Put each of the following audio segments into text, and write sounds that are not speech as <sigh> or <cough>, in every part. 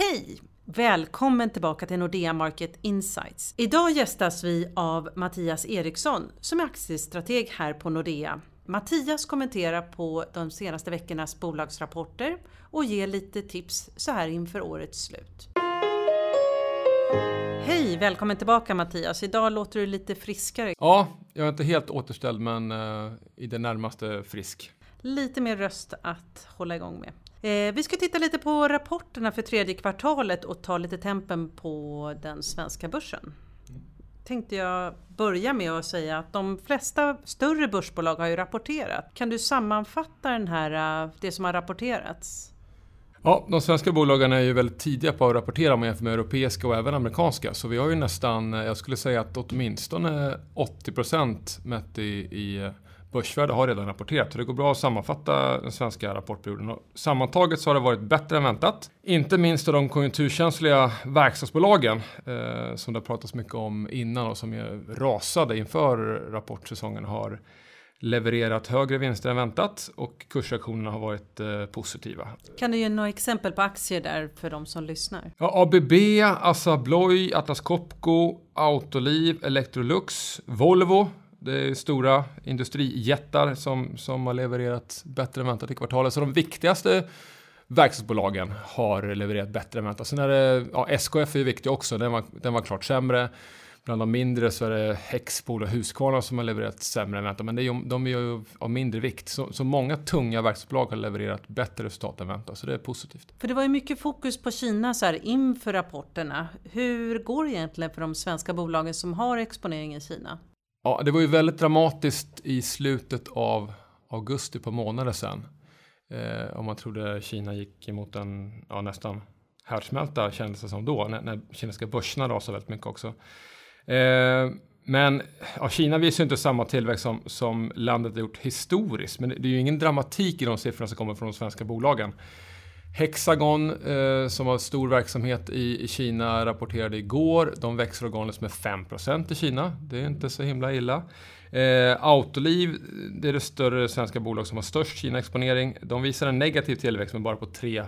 Hej! Välkommen tillbaka till Nordea Market Insights. Idag gästas vi av Mattias Eriksson som är aktiestrateg här på Nordea. Mattias kommenterar på de senaste veckornas bolagsrapporter och ger lite tips så här inför årets slut. Hej! Välkommen tillbaka Mattias. Idag låter du lite friskare. Ja, jag är inte helt återställd men uh, i det närmaste frisk. Lite mer röst att hålla igång med. Eh, vi ska titta lite på rapporterna för tredje kvartalet och ta lite tempen på den svenska börsen. Tänkte jag börja med att säga att de flesta större börsbolag har ju rapporterat. Kan du sammanfatta den här, eh, det som har rapporterats? Ja, de svenska bolagen är ju väldigt tidiga på att rapportera om man jämför med europeiska och även amerikanska. Så vi har ju nästan, eh, jag skulle säga att åtminstone 80% mätt i, i eh, Börsvärde har redan rapporterat, så det går bra att sammanfatta den svenska rapportperioden. Och sammantaget så har det varit bättre än väntat. Inte minst de konjunkturkänsliga verkstadsbolagen eh, som det har pratats mycket om innan och som är rasade inför rapportsäsongen har levererat högre vinster än väntat och kursreaktionerna har varit eh, positiva. Kan du ge några exempel på aktier där för de som lyssnar? Ja, ABB, Assa Abloy, Atlas Copco, Autoliv, Electrolux, Volvo det är stora industrijättar som, som har levererat bättre än väntat i kvartalet. Så de viktigaste verkstadsbolagen har levererat bättre än väntat. Sen är det, ja, SKF är ju viktig också, den var, den var klart sämre. Bland de mindre så är det Hexpol och Husqvarna som har levererat sämre än väntat. Men det är, de är ju av mindre vikt. Så, så många tunga verkstadsbolag har levererat bättre resultat än väntat. Så det är positivt. För det var ju mycket fokus på Kina så här inför rapporterna. Hur går det egentligen för de svenska bolagen som har exponering i Kina? Ja, det var ju väldigt dramatiskt i slutet av augusti på månader sedan. Eh, om man trodde Kina gick emot en ja, nästan härdsmälta kändes det som då, när, när kinesiska börserna rasade väldigt mycket också. Eh, men ja, Kina visar ju inte samma tillväxt som, som landet har gjort historiskt, men det är ju ingen dramatik i de siffrorna som kommer från de svenska bolagen. Hexagon eh, som har stor verksamhet i, i, Kina rapporterade igår. De växer organiskt med 5% i Kina. Det är inte så himla illa. Eh, Autoliv, det är det större svenska bolag som har störst Kina-exponering. De visar en negativ tillväxt men bara på 3%.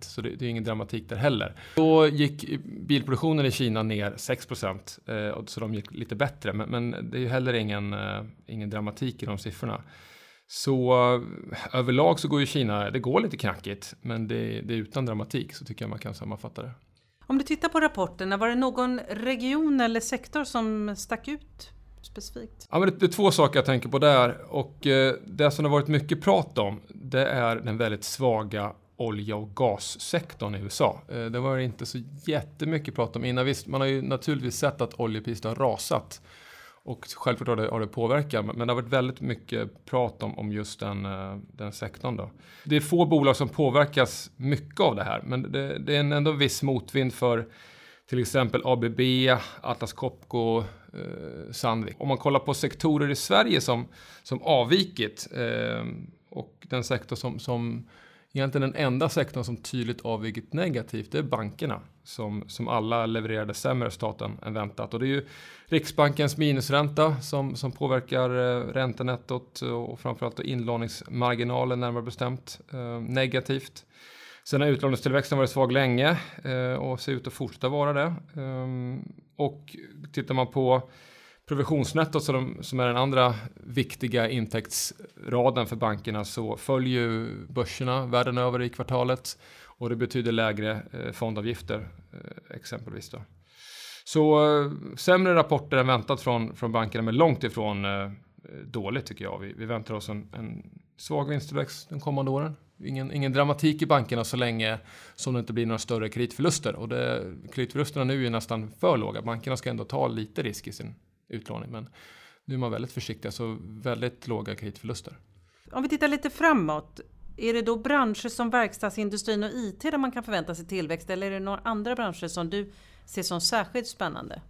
Så det, det är ingen dramatik där heller. Då gick bilproduktionen i Kina ner 6%. Eh, så de gick lite bättre. Men, men det är heller ingen, eh, ingen dramatik i de siffrorna. Så överlag så går ju Kina, det går lite knackigt, men det, det är utan dramatik så tycker jag man kan sammanfatta det. Om du tittar på rapporterna, var det någon region eller sektor som stack ut specifikt? Ja, men det, det är två saker jag tänker på där och eh, det som det har varit mycket prat om, det är den väldigt svaga olja och gassektorn i USA. Eh, det var inte så jättemycket prat om innan. Visst, man har ju naturligtvis sett att oljepriset har rasat och självklart har det, har det påverkat, men det har varit väldigt mycket prat om, om just den, eh, den sektorn. Då. Det är få bolag som påverkas mycket av det här, men det, det är en ändå viss motvind för till exempel ABB, Atlas Copco, eh, Sandvik. Om man kollar på sektorer i Sverige som, som avvikit eh, och den sektor som, som egentligen den enda sektorn som tydligt avvikit negativt, det är bankerna som, som alla levererade sämre resultat än väntat. Och det är ju Riksbankens minusränta som, som påverkar eh, räntenettot och framförallt inlåningsmarginalen närmare bestämt eh, negativt. Sen har utlåningstillväxten varit svag länge eh, och ser ut att fortsätta vara det. Eh, och tittar man på provisionsnettot som, som är den andra viktiga intäktsraden för bankerna så följer ju börserna världen över i kvartalet och det betyder lägre eh, fondavgifter eh, exempelvis. Då. Så eh, sämre rapporter än väntat från, från bankerna men långt ifrån eh, dåligt tycker jag. Vi, vi väntar oss en, en svag vinsttillväxt de kommande åren. Ingen, ingen dramatik i bankerna så länge som det inte blir några större kreditförluster. Och det, kreditförlusterna nu är nästan för låga. Bankerna ska ändå ta lite risk i sin utlåning. Men nu är man väldigt försiktiga, så alltså väldigt låga kreditförluster. Om vi tittar lite framåt. Är det då branscher som verkstadsindustrin och IT där man kan förvänta sig tillväxt eller är det några andra branscher som du ser som särskilt spännande?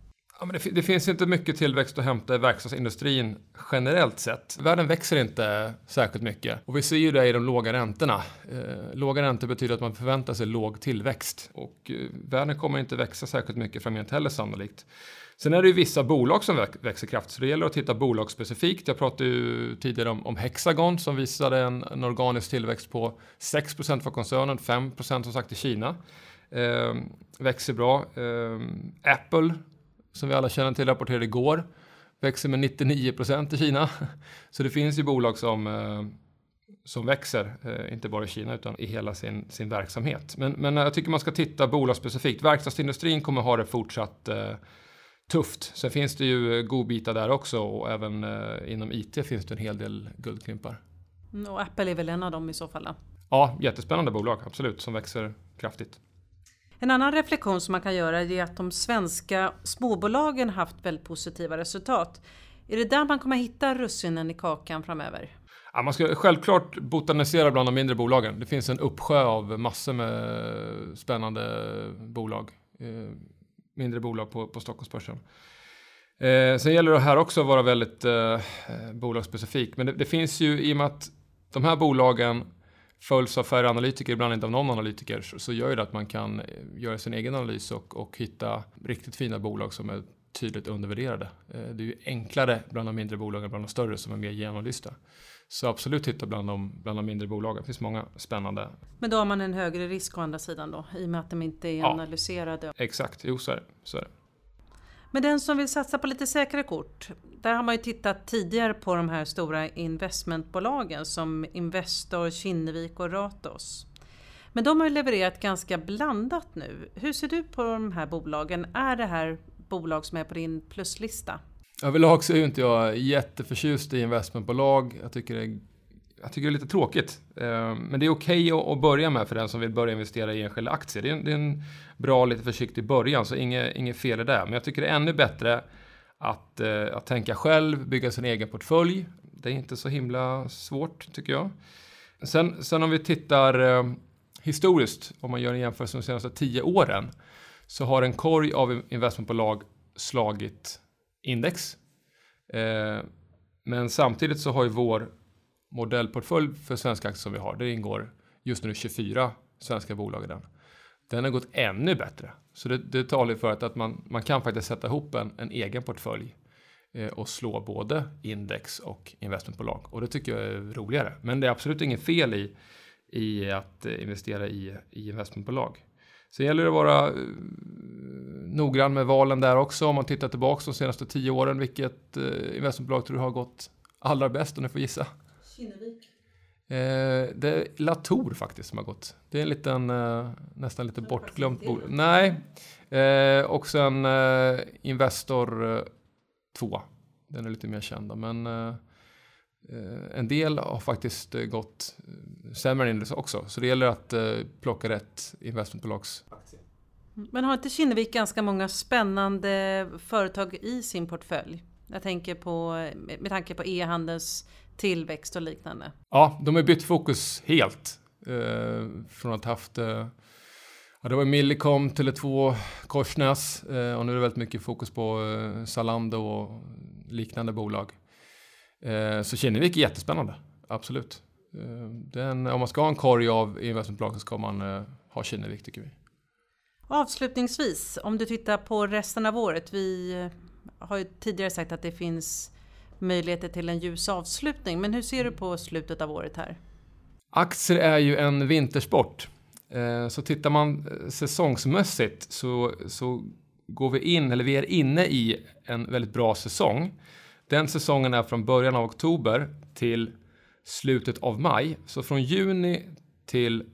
Ja, men det, det, finns inte mycket tillväxt att hämta i verkstadsindustrin generellt sett. Världen växer inte särskilt mycket och vi ser ju det i de låga räntorna. Eh, låga räntor betyder att man förväntar sig låg tillväxt och eh, världen kommer inte växa särskilt mycket framgent heller sannolikt. Sen är det ju vissa bolag som växer kraftigt, så det gäller att titta bolagsspecifikt. Jag pratade ju tidigare om, om Hexagon som visade en, en organisk tillväxt på 6% för koncernen, 5% som sagt i Kina. Eh, växer bra. Eh, Apple, som vi alla känner till, rapporterade igår. Växer med 99 procent i Kina. Så det finns ju bolag som, eh, som växer, eh, inte bara i Kina utan i hela sin, sin verksamhet. Men, men jag tycker man ska titta bolagsspecifikt. Verkstadsindustrin kommer ha det fortsatt eh, tufft. Sen finns det ju godbitar där också och även inom IT finns det en hel del guldklimpar. Mm, och Apple är väl en av dem i så fall? Då? Ja, jättespännande bolag, absolut, som växer kraftigt. En annan reflektion som man kan göra är att de svenska småbolagen haft väldigt positiva resultat. Är det där man kommer hitta russinen i kakan framöver? Ja, man ska självklart botanisera bland de mindre bolagen. Det finns en uppsjö av massor med spännande bolag. Eh, mindre bolag på, på Stockholmsbörsen. Eh, sen gäller det här också att vara väldigt eh, eh bolagsspecifik. Men det, det, finns ju i och med att de här bolagen följs av färre analytiker, ibland inte av någon analytiker, så, gör det att man kan eh, göra sin egen analys och, och hitta riktigt fina bolag som är tydligt undervärderade. Eh, det är ju enklare bland de mindre bolagen bland de större som är mer genomlysta. Så absolut titta bland de, bland de mindre bolagen. Det finns många spännande. Men då har man en högre risk å andra sidan då? I och med att de inte är ja, analyserade? Exakt, jo så är det. Så är det. Men den som vill satsa på lite säkrare kort, där har man ju tittat tidigare på de här stora investmentbolagen som Investor, Kinnevik och Ratos. Men de har ju levererat ganska blandat nu. Hur ser du på de här bolagen? Är det här bolag som är på din pluslista? Överlag så är ju inte jag jätteförtjust i investmentbolag. Jag tycker det är, jag tycker det är lite tråkigt. Eh, men det är okej okay att börja med för den som vill börja investera i enskilda aktier. Det är en, det är en bra, lite försiktig början, så inget, inget fel i det. Men jag tycker det är ännu bättre att, eh, att tänka själv, bygga sin egen portfölj. Det är inte så himla svårt, tycker jag. Sen, sen om vi tittar eh, historiskt, om man gör en jämförelse de senaste tio åren, så har en korg av investmentbolag slagit index. Men samtidigt så har ju vår modellportfölj för svenska aktier som vi har, det ingår just nu 24 svenska bolag i den. Den har gått ännu bättre. Så det, det talar för att, att man, man kan faktiskt sätta ihop en, en egen portfölj eh, och slå både index och investmentbolag. Och det tycker jag är roligare. Men det är absolut inget fel i, i att eh, investera i, i investmentbolag. Sen gäller det att vara eh, noggrann med valen där också. Om man tittar tillbaka de senaste tio åren, vilket eh, investmentbolag tror du har gått allra bäst om du får gissa? Eh, det är Latour faktiskt som har gått. Det är en liten, eh, nästan lite bortglömt bolag. Nej, eh, och sen Investor 2. Den är lite mer känd. Men en del har faktiskt gått sämre än index också. Så det gäller att plocka rätt investmentbolags aktie. Men har inte Kinnevik ganska många spännande företag i sin portfölj? Jag tänker på, med tanke på e-handels tillväxt och liknande. Ja, de har bytt fokus helt. Eh, från att haft eh, Ja, det var Millicom, Tele2, Korsnäs eh, och nu är det väldigt mycket fokus på eh, Zalando och liknande bolag. Eh, så Kinnevik är jättespännande, absolut. Eh, den, om man ska ha en korg av investmentbolag så ska man eh, ha Kinnevik tycker vi. Avslutningsvis, om du tittar på resten av året. Vi har ju tidigare sagt att det finns möjligheter till en ljus avslutning. Men hur ser du på slutet av året här? Aktier är ju en vintersport. Eh, så tittar man eh, säsongsmässigt så, så går vi in, eller vi är inne i en väldigt bra säsong. Den säsongen är från början av oktober till slutet av maj. Så från juni till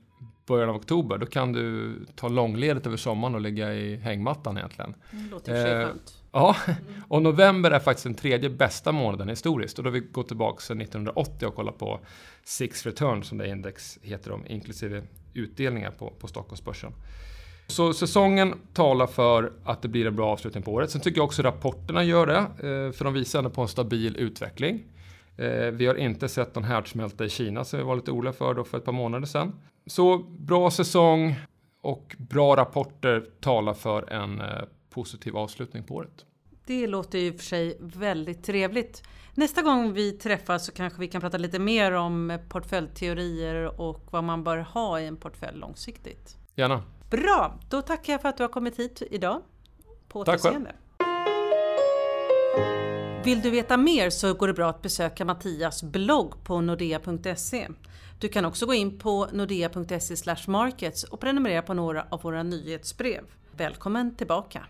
början av oktober, då kan du ta långledigt över sommaren och ligga i hängmattan egentligen. Det låter eh. Ja, <laughs> och november är faktiskt den tredje bästa månaden historiskt. Och då har vi gått tillbaka sedan 1980 och kollat på Six Return som det index heter om, inklusive utdelningar på, på Stockholmsbörsen. Så säsongen talar för att det blir en bra avslutning på året. Sen tycker jag också rapporterna gör det, eh, för de visar ändå på en stabil utveckling. Eh, vi har inte sett någon härdsmälta i Kina som vi var lite oroliga för då för ett par månader sedan. Så bra säsong och bra rapporter talar för en eh, positiv avslutning på året. Det låter ju för sig väldigt trevligt. Nästa gång vi träffas så kanske vi kan prata lite mer om portföljteorier och vad man bör ha i en portfölj långsiktigt. Gärna. Bra, då tackar jag för att du har kommit hit idag. På Tack själv. Vill du veta mer så går det bra att besöka Mattias blogg på nordea.se. Du kan också gå in på nordea.se markets och prenumerera på några av våra nyhetsbrev. Välkommen tillbaka!